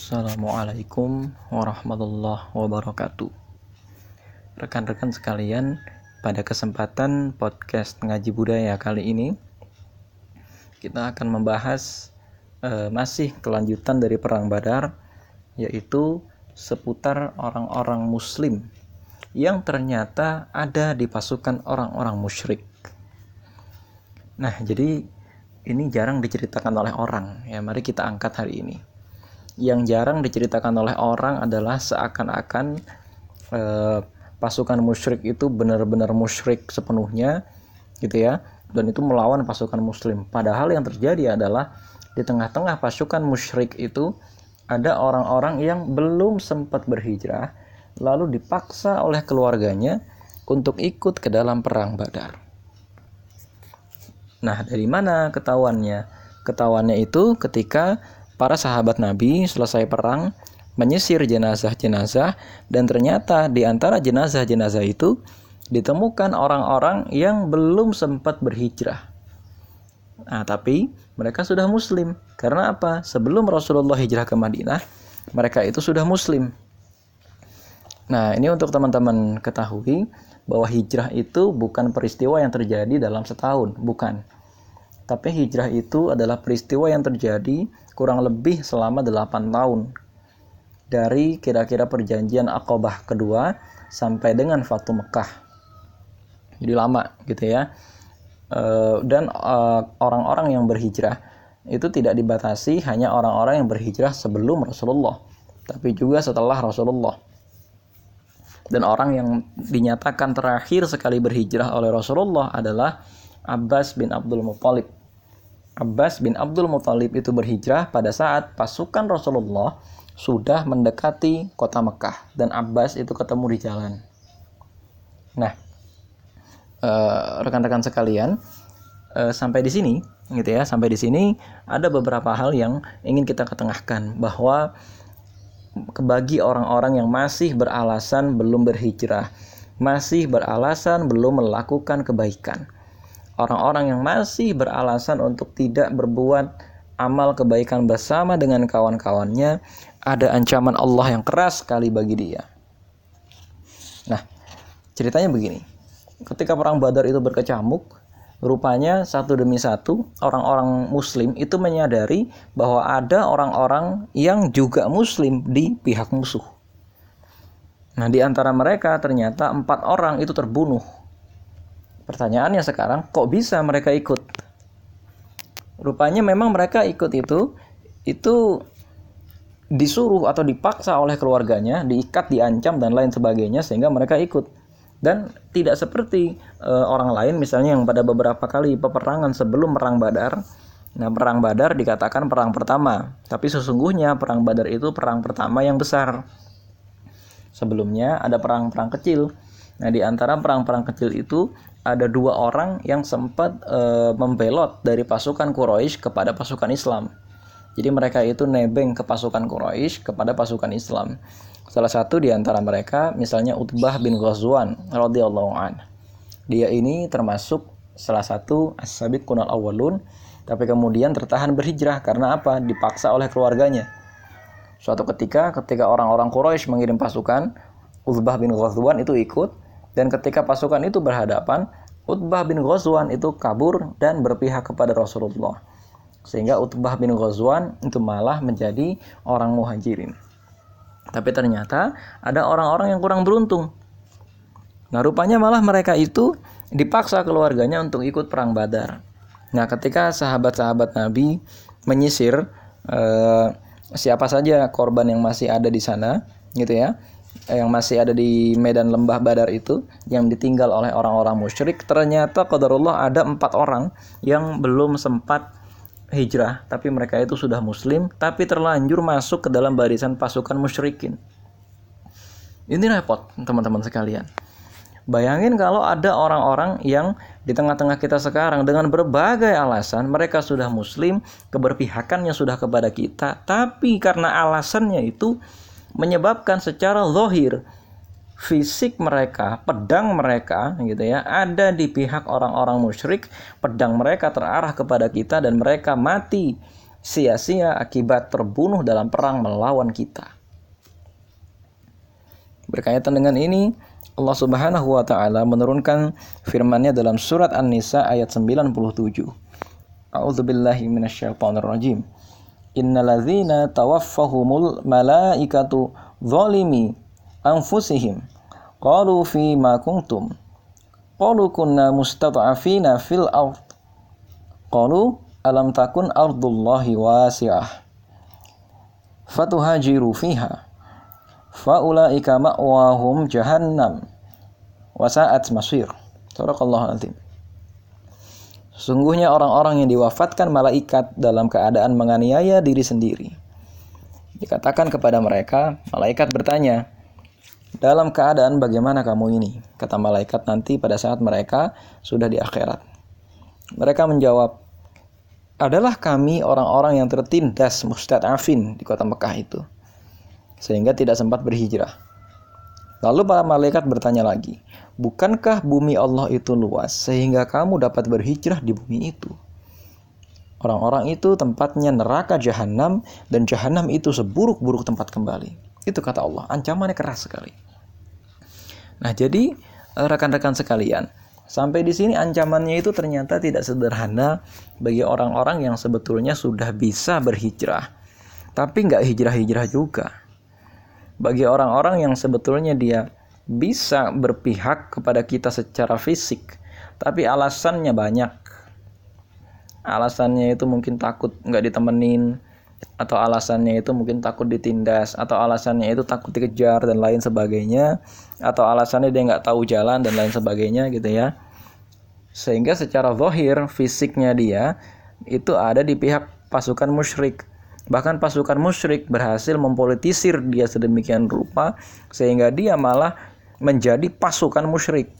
Assalamualaikum warahmatullahi wabarakatuh. Rekan-rekan sekalian, pada kesempatan podcast ngaji budaya kali ini kita akan membahas uh, masih kelanjutan dari perang Badar yaitu seputar orang-orang muslim yang ternyata ada di pasukan orang-orang musyrik. Nah, jadi ini jarang diceritakan oleh orang. Ya, mari kita angkat hari ini yang jarang diceritakan oleh orang adalah seakan-akan eh, pasukan musyrik itu benar-benar musyrik sepenuhnya gitu ya dan itu melawan pasukan muslim padahal yang terjadi adalah di tengah-tengah pasukan musyrik itu ada orang-orang yang belum sempat berhijrah lalu dipaksa oleh keluarganya untuk ikut ke dalam perang Badar. Nah, dari mana ketahuannya? Ketahuannya itu ketika para sahabat Nabi selesai perang menyisir jenazah-jenazah dan ternyata di antara jenazah-jenazah itu ditemukan orang-orang yang belum sempat berhijrah. Nah, tapi mereka sudah muslim. Karena apa? Sebelum Rasulullah hijrah ke Madinah, mereka itu sudah muslim. Nah, ini untuk teman-teman ketahui bahwa hijrah itu bukan peristiwa yang terjadi dalam setahun, bukan. Tapi hijrah itu adalah peristiwa yang terjadi kurang lebih selama 8 tahun dari kira-kira perjanjian Aqabah kedua sampai dengan Fatu Mekah. Jadi lama gitu ya. Eh, dan eh, orang-orang yang berhijrah itu tidak dibatasi hanya orang-orang yang berhijrah sebelum Rasulullah, tapi juga setelah Rasulullah. Dan orang yang dinyatakan terakhir sekali berhijrah oleh Rasulullah adalah Abbas bin Abdul Muthalib Abbas bin Abdul Muthalib itu berhijrah pada saat pasukan Rasulullah sudah mendekati kota Mekah dan Abbas itu ketemu di jalan. Nah, eh, rekan-rekan sekalian, eh, sampai di sini, gitu ya, sampai di sini ada beberapa hal yang ingin kita ketengahkan bahwa bagi orang-orang yang masih beralasan belum berhijrah, masih beralasan belum melakukan kebaikan orang-orang yang masih beralasan untuk tidak berbuat amal kebaikan bersama dengan kawan-kawannya, ada ancaman Allah yang keras sekali bagi dia. Nah, ceritanya begini. Ketika perang Badar itu berkecamuk, rupanya satu demi satu orang-orang muslim itu menyadari bahwa ada orang-orang yang juga muslim di pihak musuh. Nah, di antara mereka ternyata empat orang itu terbunuh Pertanyaannya sekarang, kok bisa mereka ikut? Rupanya memang mereka ikut itu itu disuruh atau dipaksa oleh keluarganya, diikat, diancam dan lain sebagainya sehingga mereka ikut. Dan tidak seperti e, orang lain misalnya yang pada beberapa kali peperangan sebelum perang Badar. Nah, perang Badar dikatakan perang pertama, tapi sesungguhnya perang Badar itu perang pertama yang besar. Sebelumnya ada perang-perang kecil. Nah, di antara perang-perang kecil itu ada dua orang yang sempat e, membelot dari pasukan Quraisy kepada pasukan Islam. Jadi mereka itu nebeng ke pasukan Quraisy kepada pasukan Islam. Salah satu di antara mereka misalnya Utbah bin Ghazwan radhiyallahu an. Dia ini termasuk salah satu as-sabiq kunal awalun tapi kemudian tertahan berhijrah karena apa? Dipaksa oleh keluarganya. Suatu ketika ketika orang-orang Quraisy mengirim pasukan, Utbah bin Ghazwan itu ikut dan ketika pasukan itu berhadapan, Utbah bin Ghazwan itu kabur dan berpihak kepada Rasulullah. Sehingga Utbah bin Ghazwan itu malah menjadi orang muhajirin. Tapi ternyata ada orang-orang yang kurang beruntung. Nah rupanya malah mereka itu dipaksa keluarganya untuk ikut perang badar. Nah ketika sahabat-sahabat Nabi menyisir eh, siapa saja korban yang masih ada di sana gitu ya yang masih ada di medan lembah Badar itu yang ditinggal oleh orang-orang musyrik ternyata qadarullah ada empat orang yang belum sempat hijrah. Tapi mereka itu sudah muslim tapi terlanjur masuk ke dalam barisan pasukan musyrikin. Ini repot teman-teman sekalian. Bayangin kalau ada orang-orang yang di tengah-tengah kita sekarang dengan berbagai alasan mereka sudah muslim, keberpihakannya sudah kepada kita, tapi karena alasannya itu menyebabkan secara lohir fisik mereka, pedang mereka gitu ya, ada di pihak orang-orang musyrik, pedang mereka terarah kepada kita dan mereka mati sia-sia akibat terbunuh dalam perang melawan kita. Berkaitan dengan ini, Allah Subhanahu wa taala menurunkan firman-Nya dalam surat An-Nisa ayat 97. A'udzu billahi minasyaitonir rajim. Innalladzina tawaffahumul malaikatu zalimi anfusihim. Qalu fi ma kuntum. Qalu kunna mustad'afina fil ard. Qalu alam takun ardullahi wasi'ah. Fatuhajiru fiha. Faulaika ma'wahum jahannam. Wasa'at masir. Sadaqallahu azim Sungguhnya orang-orang yang diwafatkan malaikat dalam keadaan menganiaya diri sendiri. Dikatakan kepada mereka, malaikat bertanya, dalam keadaan bagaimana kamu ini? Kata malaikat nanti pada saat mereka sudah di akhirat. Mereka menjawab, adalah kami orang-orang yang tertindas mustad'afin di kota Mekah itu. Sehingga tidak sempat berhijrah. Lalu para malaikat bertanya lagi, bukankah bumi Allah itu luas sehingga kamu dapat berhijrah di bumi itu? Orang-orang itu tempatnya neraka jahanam dan jahanam itu seburuk-buruk tempat kembali. Itu kata Allah, ancamannya keras sekali. Nah, jadi eh, rekan-rekan sekalian, sampai di sini ancamannya itu ternyata tidak sederhana bagi orang-orang yang sebetulnya sudah bisa berhijrah. Tapi nggak hijrah-hijrah juga bagi orang-orang yang sebetulnya dia bisa berpihak kepada kita secara fisik, tapi alasannya banyak. Alasannya itu mungkin takut nggak ditemenin, atau alasannya itu mungkin takut ditindas, atau alasannya itu takut dikejar dan lain sebagainya, atau alasannya dia nggak tahu jalan dan lain sebagainya gitu ya. Sehingga secara zahir fisiknya dia itu ada di pihak pasukan musyrik Bahkan pasukan musyrik berhasil mempolitisir dia sedemikian rupa sehingga dia malah menjadi pasukan musyrik.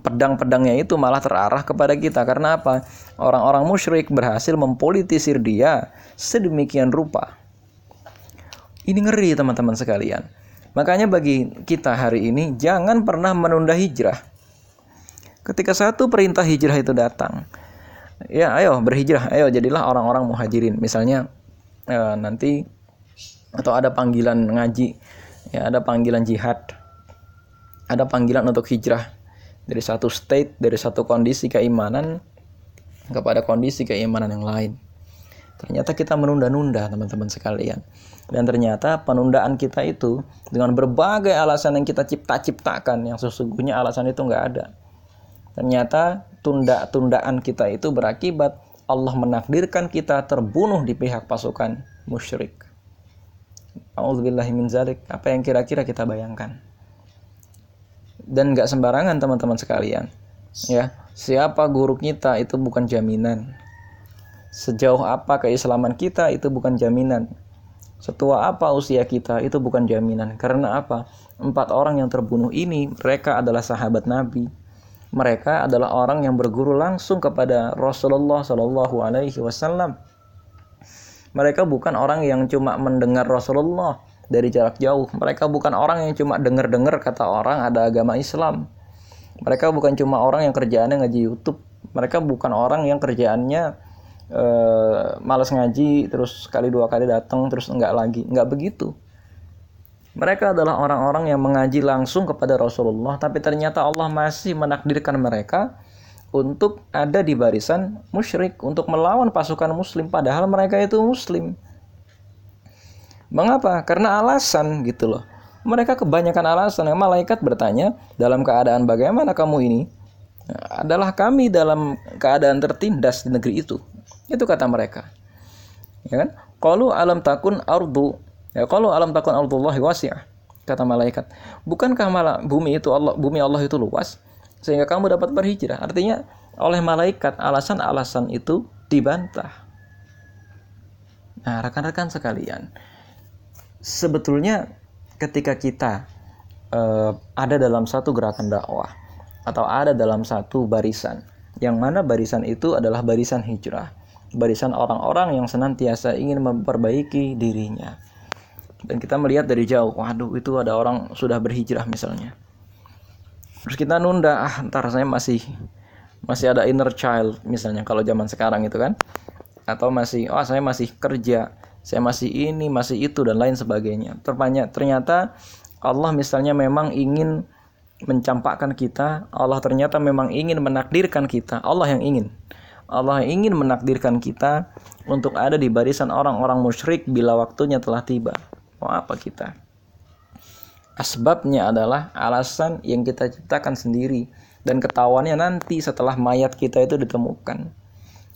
Pedang-pedangnya itu malah terarah kepada kita karena apa? Orang-orang musyrik berhasil mempolitisir dia sedemikian rupa. Ini ngeri teman-teman sekalian. Makanya bagi kita hari ini jangan pernah menunda hijrah. Ketika satu perintah hijrah itu datang, ya ayo berhijrah, ayo jadilah orang-orang muhajirin. Misalnya uh, nanti atau ada panggilan ngaji ya ada panggilan jihad ada panggilan untuk hijrah dari satu state dari satu kondisi keimanan kepada kondisi keimanan yang lain. Ternyata kita menunda-nunda teman-teman sekalian. Dan ternyata penundaan kita itu dengan berbagai alasan yang kita cipta-ciptakan yang sesungguhnya alasan itu nggak ada. Ternyata tunda-tundaan kita itu berakibat Allah menakdirkan kita terbunuh di pihak pasukan musyrik. Min zalik. Apa yang kira-kira kita bayangkan? Dan nggak sembarangan teman-teman sekalian. Ya, siapa guru kita itu bukan jaminan. Sejauh apa keislaman kita itu bukan jaminan. Setua apa usia kita itu bukan jaminan. Karena apa? Empat orang yang terbunuh ini mereka adalah sahabat Nabi mereka adalah orang yang berguru langsung kepada Rasulullah Shallallahu Alaihi Wasallam. Mereka bukan orang yang cuma mendengar Rasulullah dari jarak jauh. Mereka bukan orang yang cuma dengar-dengar kata orang ada agama Islam. Mereka bukan cuma orang yang kerjaannya ngaji YouTube. Mereka bukan orang yang kerjaannya uh, malas ngaji terus sekali dua kali datang terus enggak lagi. Enggak begitu mereka adalah orang-orang yang mengaji langsung kepada Rasulullah, tapi ternyata Allah masih menakdirkan mereka untuk ada di barisan musyrik untuk melawan pasukan muslim padahal mereka itu muslim. Mengapa? Karena alasan gitu loh. Mereka kebanyakan alasan. Yang malaikat bertanya, dalam keadaan bagaimana kamu ini? adalah kami dalam keadaan tertindas di negeri itu. Itu kata mereka. Ya kan? Kalau alam takun ardu Ya kalau alam takun ardullahi wasi'ah kata malaikat. Bukankah malah bumi itu Allah bumi Allah itu luas sehingga kamu dapat berhijrah? Artinya oleh malaikat alasan-alasan itu dibantah. Nah, rekan-rekan sekalian, sebetulnya ketika kita uh, ada dalam satu gerakan dakwah atau ada dalam satu barisan, yang mana barisan itu adalah barisan hijrah, barisan orang-orang yang senantiasa ingin memperbaiki dirinya dan kita melihat dari jauh waduh itu ada orang sudah berhijrah misalnya. Terus kita nunda ah ntar saya masih masih ada inner child misalnya kalau zaman sekarang itu kan. Atau masih oh saya masih kerja saya masih ini masih itu dan lain sebagainya. Terbanyak ternyata Allah misalnya memang ingin mencampakkan kita Allah ternyata memang ingin menakdirkan kita Allah yang ingin. Allah ingin menakdirkan kita untuk ada di barisan orang-orang musyrik bila waktunya telah tiba mau apa kita asbabnya adalah alasan yang kita ciptakan sendiri dan ketahuannya nanti setelah mayat kita itu ditemukan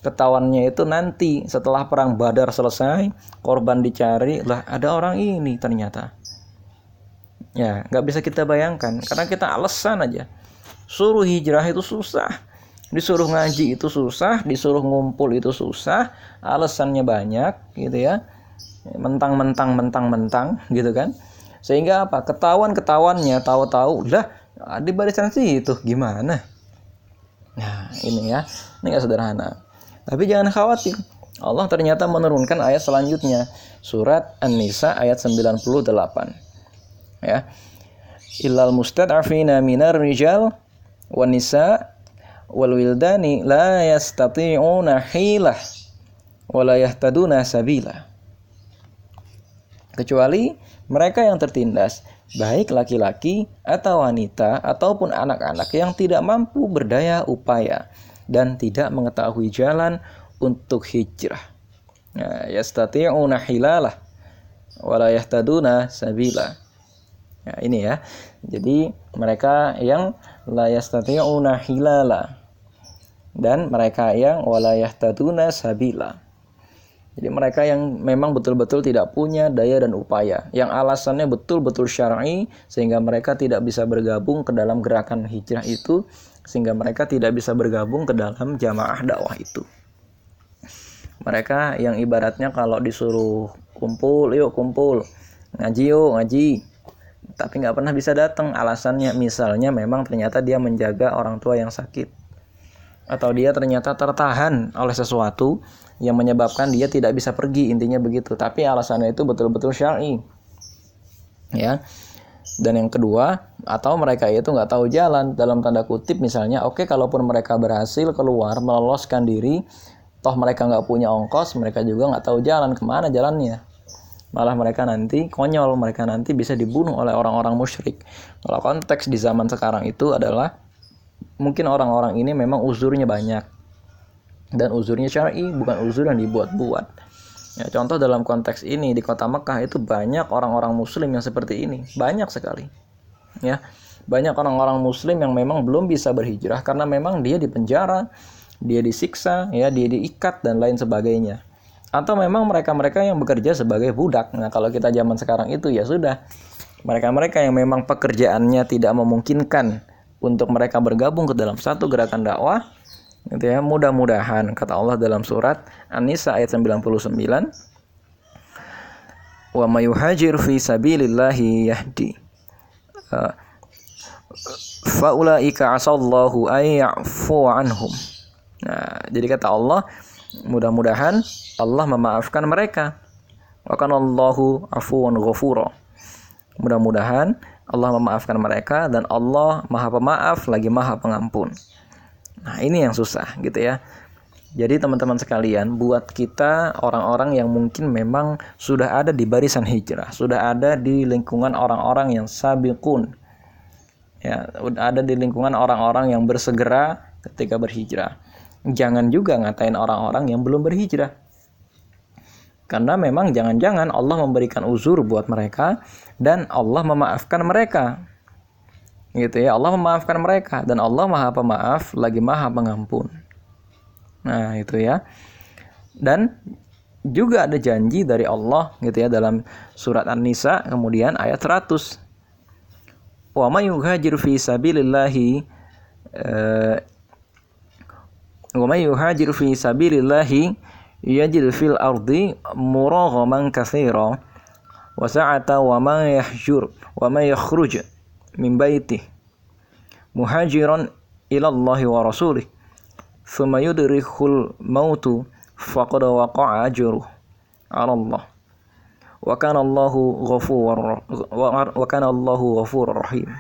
ketahuannya itu nanti setelah perang Badar selesai, korban dicari, lah ada orang ini ternyata. Ya, nggak bisa kita bayangkan karena kita alasan aja. Suruh hijrah itu susah, disuruh ngaji itu susah, disuruh ngumpul itu susah, alasannya banyak gitu ya. Mentang-mentang mentang-mentang gitu kan. Sehingga apa? Ketahuan-ketahuannya tahu-tahu lah di barisan itu gimana? Nah, ini ya. Ini nggak sederhana. Tapi jangan khawatir. Allah ternyata menurunkan ayat selanjutnya. Surat An-Nisa ayat 98. Ya. Illal mustad'afina minar rijal wan nisa wal wildani la yastati'una hilah wa la yahtaduna sabila. Kecuali mereka yang tertindas, baik laki-laki atau wanita ataupun anak-anak yang tidak mampu berdaya upaya dan tidak mengetahui jalan untuk hijrah. Ya, yastati'una hilalah wala yahtaduna sabila. Ya, ini ya. Jadi mereka yang la yastati'una hilala dan mereka yang wala yahtaduna sabila. Jadi mereka yang memang betul-betul tidak punya daya dan upaya, yang alasannya betul-betul syar'i sehingga mereka tidak bisa bergabung ke dalam gerakan hijrah itu sehingga mereka tidak bisa bergabung ke dalam jamaah dakwah itu. Mereka yang ibaratnya kalau disuruh kumpul, yuk kumpul, ngaji yuk ngaji, tapi nggak pernah bisa datang. Alasannya misalnya memang ternyata dia menjaga orang tua yang sakit, atau dia ternyata tertahan oleh sesuatu yang menyebabkan dia tidak bisa pergi intinya begitu. Tapi alasannya itu betul-betul syar'i, ya. Dan yang kedua atau mereka itu nggak tahu jalan dalam tanda kutip misalnya oke okay, kalaupun mereka berhasil keluar meloloskan diri toh mereka nggak punya ongkos mereka juga nggak tahu jalan ke mana jalannya? Malah mereka nanti konyol mereka nanti bisa dibunuh oleh orang-orang musyrik. Kalau konteks di zaman sekarang itu adalah mungkin orang-orang ini memang uzurnya banyak dan uzurnya syar'i bukan uzur yang dibuat-buat Ya, contoh dalam konteks ini di kota Mekah itu banyak orang-orang muslim yang seperti ini, banyak sekali. Ya. Banyak orang-orang muslim yang memang belum bisa berhijrah karena memang dia dipenjara, dia disiksa, ya, dia diikat dan lain sebagainya. Atau memang mereka-mereka yang bekerja sebagai budak. Nah, kalau kita zaman sekarang itu ya sudah. Mereka-mereka yang memang pekerjaannya tidak memungkinkan untuk mereka bergabung ke dalam satu gerakan dakwah, Gitu ya, mudah-mudahan kata Allah dalam surat An-Nisa ayat 99 Wa mayuhajir fi sabilillahi yahdi. Uh, Faulaika asallahu ayyafu anhum. Nah, jadi kata Allah, mudah-mudahan Allah memaafkan mereka. Wa kanallahu afuwan ghafura. Mudah-mudahan Allah memaafkan mereka dan Allah Maha Pemaaf lagi Maha Pengampun. Nah, ini yang susah gitu ya. Jadi teman-teman sekalian, buat kita orang-orang yang mungkin memang sudah ada di barisan hijrah, sudah ada di lingkungan orang-orang yang sabiqun. Ya, ada di lingkungan orang-orang yang bersegera ketika berhijrah. Jangan juga ngatain orang-orang yang belum berhijrah. Karena memang jangan-jangan Allah memberikan uzur buat mereka dan Allah memaafkan mereka gitu ya Allah memaafkan mereka dan Allah maha pemaaf lagi maha pengampun. Nah itu ya. Dan juga ada janji dari Allah gitu ya dalam surat An-Nisa kemudian ayat 100 wa may yuhajir fi sabilillahi uh, wa may yuhajir fi sabilillahi yajid fil ardi muraghaman katsira wa sa'ata wa man yahjur wa man yakhruj min baitih muhajiran ila Allah wa rasulih thumma yudrihul mautu faqad waqa'a ajruh ala Allah wa kana Allahu ghafur wa kana Allahu ghafurur rahim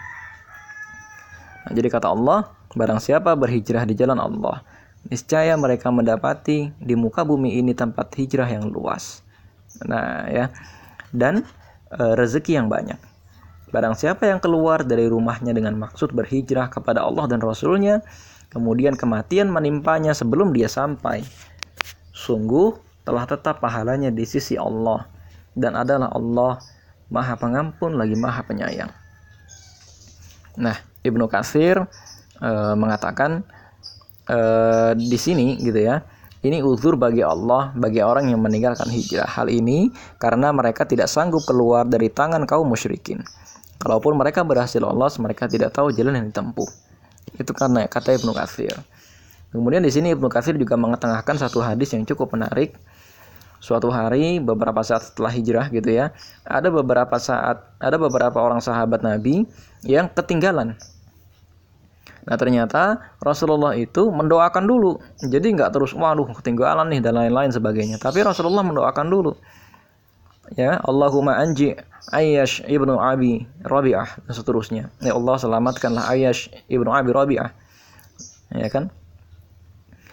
nah, jadi kata Allah barang siapa berhijrah di jalan Allah niscaya mereka mendapati di muka bumi ini tempat hijrah yang luas. Nah, ya. Dan e, rezeki yang banyak. Barang siapa yang keluar dari rumahnya dengan maksud berhijrah kepada Allah dan Rasulnya, kemudian kematian menimpanya sebelum dia sampai, sungguh telah tetap pahalanya di sisi Allah dan adalah Allah Maha Pengampun lagi Maha Penyayang. Nah, Ibnu Katsir e, mengatakan e, di sini gitu ya. Ini uzur bagi Allah bagi orang yang meninggalkan hijrah. Hal ini karena mereka tidak sanggup keluar dari tangan kaum musyrikin. Kalaupun mereka berhasil lolos, mereka tidak tahu jalan yang ditempuh. Itu karena kata Ibnu Katsir. Kemudian di sini Ibnu Katsir juga mengetengahkan satu hadis yang cukup menarik. Suatu hari beberapa saat setelah hijrah gitu ya, ada beberapa saat ada beberapa orang sahabat Nabi yang ketinggalan Nah ternyata Rasulullah itu mendoakan dulu. Jadi nggak terus waduh ketinggalan nih dan lain-lain sebagainya. Tapi Rasulullah mendoakan dulu. Ya Allahumma anji Ayyash ibnu Abi Rabi'ah dan seterusnya. Ya Allah selamatkanlah Ayyash ibnu Abi Rabi'ah. Ya kan?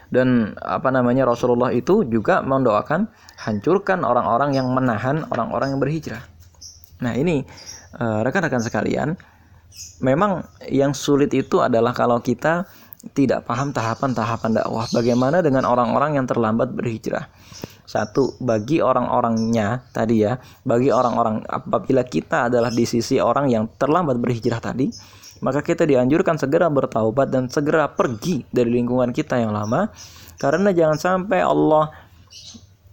Dan apa namanya Rasulullah itu juga mendoakan hancurkan orang-orang yang menahan orang-orang yang berhijrah. Nah ini eh, rekan-rekan sekalian memang yang sulit itu adalah kalau kita tidak paham tahapan-tahapan dakwah. Bagaimana dengan orang-orang yang terlambat berhijrah? Satu, bagi orang-orangnya tadi ya, bagi orang-orang apabila kita adalah di sisi orang yang terlambat berhijrah tadi, maka kita dianjurkan segera bertaubat dan segera pergi dari lingkungan kita yang lama karena jangan sampai Allah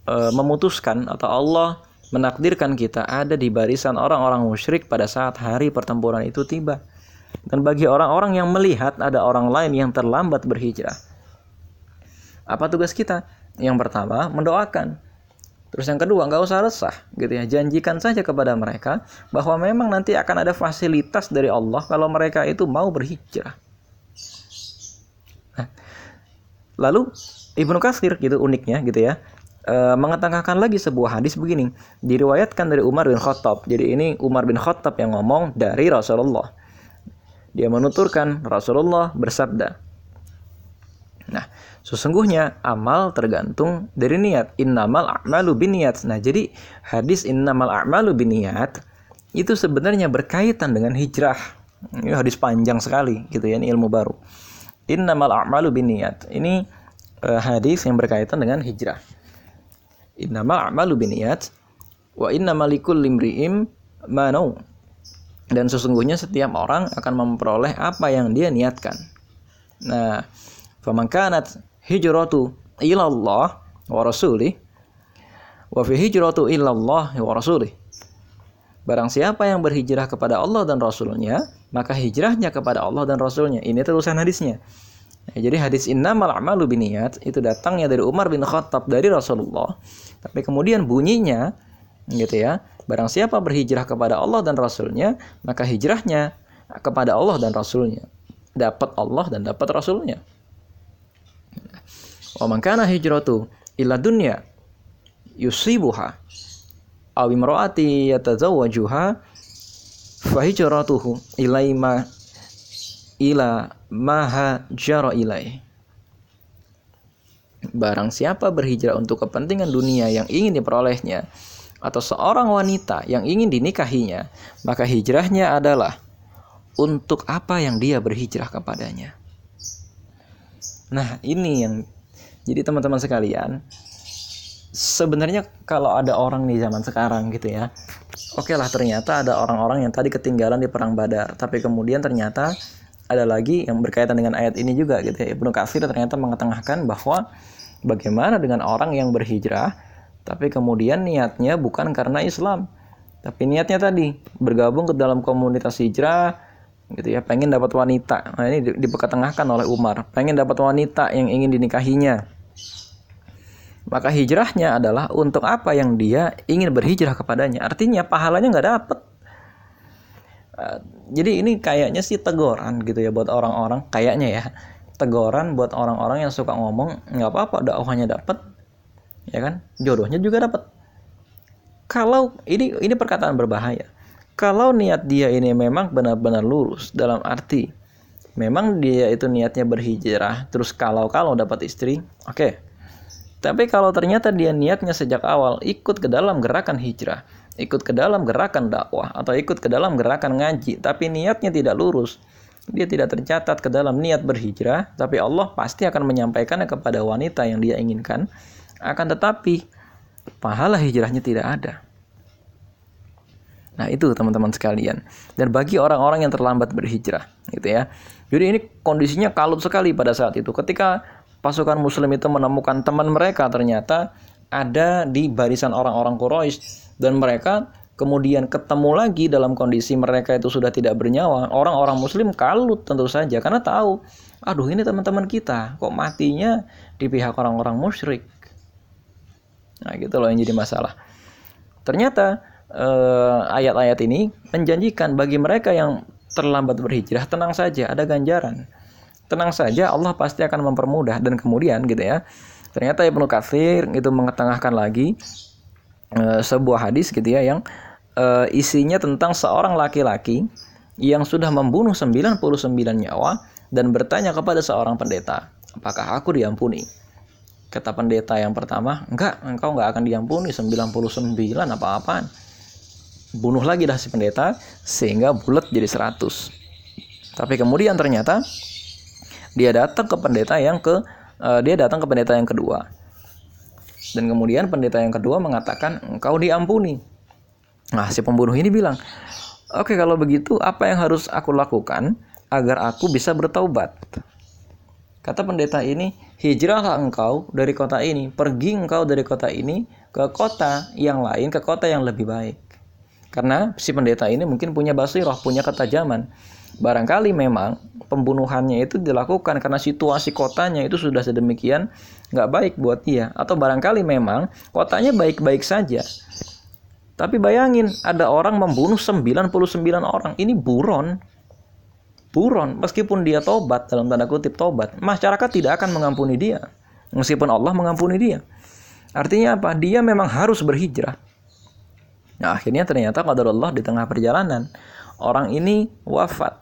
e, memutuskan atau Allah menakdirkan kita ada di barisan orang-orang musyrik pada saat hari pertempuran itu tiba. Dan bagi orang-orang yang melihat ada orang lain yang terlambat berhijrah. Apa tugas kita? Yang pertama, mendoakan. Terus yang kedua, nggak usah resah, gitu ya. Janjikan saja kepada mereka bahwa memang nanti akan ada fasilitas dari Allah kalau mereka itu mau berhijrah. Nah, lalu Ibnu Katsir gitu uniknya gitu ya e, mengetengahkan lagi sebuah hadis begini diriwayatkan dari Umar bin Khattab jadi ini Umar bin Khattab yang ngomong dari Rasulullah dia menuturkan Rasulullah bersabda nah sesungguhnya amal tergantung dari niat. Innamal a'malu biniat nah jadi hadis innamal a'malu biniat itu sebenarnya berkaitan dengan hijrah. Ini hadis panjang sekali gitu ya ini ilmu baru. Innamal a'malu biniat ini uh, hadis yang berkaitan dengan hijrah. Innama a'malu biniyat wa inna malikul limri'im manau. Dan sesungguhnya setiap orang akan memperoleh apa yang dia niatkan. Nah, faman kanat hijratu ila Allah wa rasulih wa fi hijratu ila Allah wa rasulih. Barang siapa yang berhijrah kepada Allah dan Rasulnya, maka hijrahnya kepada Allah dan Rasulnya. Ini terusan hadisnya. Ya, jadi hadis innamal a'malu biniyat itu datangnya dari Umar bin Khattab dari Rasulullah. Tapi kemudian bunyinya gitu ya, barang siapa berhijrah kepada Allah dan Rasulnya, maka hijrahnya kepada Allah dan Rasulnya. Dapat Allah dan dapat Rasulnya. Wa man kana hijratu ila dunya yusibuha aw imraati yatazawwajuha fa hijratuhu ilaima ila maha jaro ilai. Barang siapa berhijrah untuk kepentingan dunia yang ingin diperolehnya, atau seorang wanita yang ingin dinikahinya, maka hijrahnya adalah untuk apa yang dia berhijrah kepadanya. Nah, ini yang jadi teman-teman sekalian, sebenarnya kalau ada orang di zaman sekarang gitu ya, oke okay lah ternyata ada orang-orang yang tadi ketinggalan di perang Badar, tapi kemudian ternyata ada lagi yang berkaitan dengan ayat ini juga gitu ya. Ibnu Katsir ternyata mengetengahkan bahwa bagaimana dengan orang yang berhijrah tapi kemudian niatnya bukan karena Islam tapi niatnya tadi bergabung ke dalam komunitas hijrah gitu ya pengen dapat wanita. Nah ini dipeketengahkan oleh Umar. Pengen dapat wanita yang ingin dinikahinya maka hijrahnya adalah untuk apa yang dia ingin berhijrah kepadanya. Artinya pahalanya nggak dapet. Eh, jadi ini kayaknya sih teguran gitu ya buat orang-orang. Kayaknya ya teguran buat orang-orang yang suka ngomong nggak apa-apa dakwahnya dapat ya kan? Jodohnya juga dapat kalau ini ini perkataan berbahaya. Kalau niat dia ini memang benar-benar lurus dalam arti memang dia itu niatnya berhijrah terus kalau-kalau dapat istri oke okay. tapi kalau ternyata dia niatnya sejak awal ikut ke dalam gerakan hijrah ikut ke dalam gerakan dakwah atau ikut ke dalam gerakan ngaji tapi niatnya tidak lurus dia tidak tercatat ke dalam niat berhijrah tapi Allah pasti akan menyampaikannya kepada wanita yang dia inginkan akan tetapi pahala hijrahnya tidak ada Nah, itu teman-teman sekalian. Dan bagi orang-orang yang terlambat berhijrah, gitu ya. Jadi ini kondisinya kalut sekali pada saat itu. Ketika pasukan muslim itu menemukan teman mereka ternyata ada di barisan orang-orang Quraisy dan mereka kemudian ketemu lagi dalam kondisi mereka itu sudah tidak bernyawa. Orang-orang muslim kalut tentu saja karena tahu, aduh ini teman-teman kita kok matinya di pihak orang-orang musyrik. Nah, gitu loh yang jadi masalah. Ternyata ayat-ayat uh, ini menjanjikan bagi mereka yang terlambat berhijrah tenang saja ada ganjaran. Tenang saja Allah pasti akan mempermudah. Dan kemudian gitu ya ternyata Ibnu Katsir itu mengetengahkan lagi uh, sebuah hadis gitu ya yang uh, isinya tentang seorang laki-laki yang sudah membunuh 99 nyawa dan bertanya kepada seorang pendeta apakah aku diampuni? Kata pendeta yang pertama enggak engkau enggak akan diampuni 99 apa-apaan bunuh lagi dah si pendeta sehingga bulat jadi 100 tapi kemudian ternyata dia datang ke pendeta yang ke uh, dia datang ke pendeta yang kedua. Dan kemudian pendeta yang kedua mengatakan engkau diampuni. Nah si pembunuh ini bilang oke okay, kalau begitu apa yang harus aku lakukan agar aku bisa bertaubat? Kata pendeta ini hijrahlah engkau dari kota ini pergi engkau dari kota ini ke kota yang lain ke kota yang lebih baik karena si pendeta ini mungkin punya basirah, punya ketajaman. Barangkali memang pembunuhannya itu dilakukan karena situasi kotanya itu sudah sedemikian nggak baik buat dia. Atau barangkali memang kotanya baik-baik saja. Tapi bayangin ada orang membunuh 99 orang. Ini buron. Buron. Meskipun dia tobat dalam tanda kutip tobat. Masyarakat tidak akan mengampuni dia. Meskipun Allah mengampuni dia. Artinya apa? Dia memang harus berhijrah. Nah, akhirnya ternyata Allah di tengah perjalanan orang ini wafat.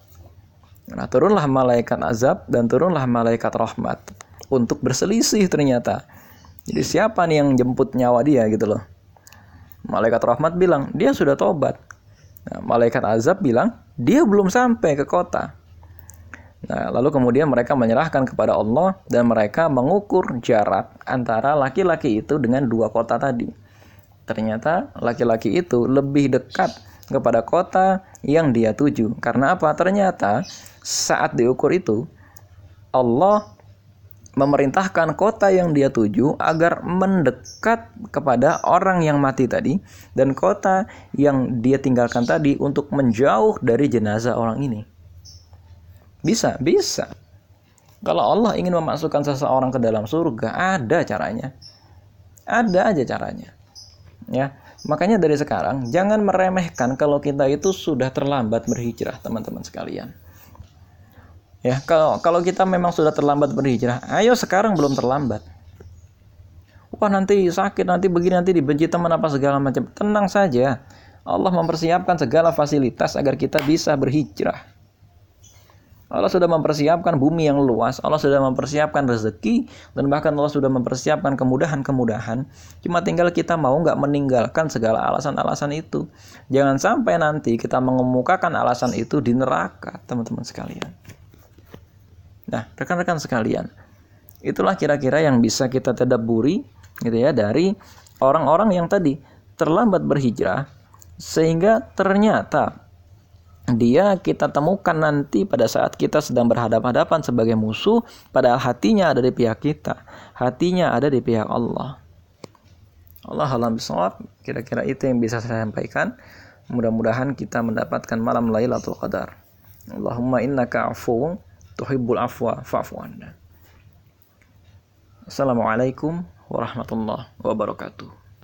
Nah, turunlah malaikat azab dan turunlah malaikat rahmat untuk berselisih ternyata. Jadi siapa nih yang jemput nyawa dia gitu loh. Malaikat rahmat bilang, dia sudah tobat. Nah, malaikat azab bilang, dia belum sampai ke kota. Nah, lalu kemudian mereka menyerahkan kepada Allah dan mereka mengukur jarak antara laki-laki itu dengan dua kota tadi. Ternyata laki-laki itu lebih dekat kepada kota yang dia tuju. Karena apa? Ternyata saat diukur itu Allah memerintahkan kota yang dia tuju agar mendekat kepada orang yang mati tadi dan kota yang dia tinggalkan tadi untuk menjauh dari jenazah orang ini. Bisa, bisa. Kalau Allah ingin memasukkan seseorang ke dalam surga, ada caranya. Ada aja caranya ya makanya dari sekarang jangan meremehkan kalau kita itu sudah terlambat berhijrah teman-teman sekalian. Ya kalau kalau kita memang sudah terlambat berhijrah ayo sekarang belum terlambat. Wah nanti sakit nanti begini nanti dibenci teman apa segala macam. Tenang saja Allah mempersiapkan segala fasilitas agar kita bisa berhijrah Allah sudah mempersiapkan bumi yang luas, Allah sudah mempersiapkan rezeki, dan bahkan Allah sudah mempersiapkan kemudahan-kemudahan. Cuma tinggal kita mau nggak meninggalkan segala alasan-alasan itu. Jangan sampai nanti kita mengemukakan alasan itu di neraka, teman-teman sekalian. Nah, rekan-rekan sekalian, itulah kira-kira yang bisa kita tadaburi gitu ya dari orang-orang yang tadi terlambat berhijrah sehingga ternyata dia kita temukan nanti pada saat kita sedang berhadapan-hadapan sebagai musuh padahal hatinya ada di pihak kita. Hatinya ada di pihak Allah. Allah alam kira-kira itu yang bisa saya sampaikan. Mudah-mudahan kita mendapatkan malam Lailatul Qadar. Allahumma innaka afuwun tuhibbul afwa fa'fu anna. Assalamualaikum warahmatullahi wabarakatuh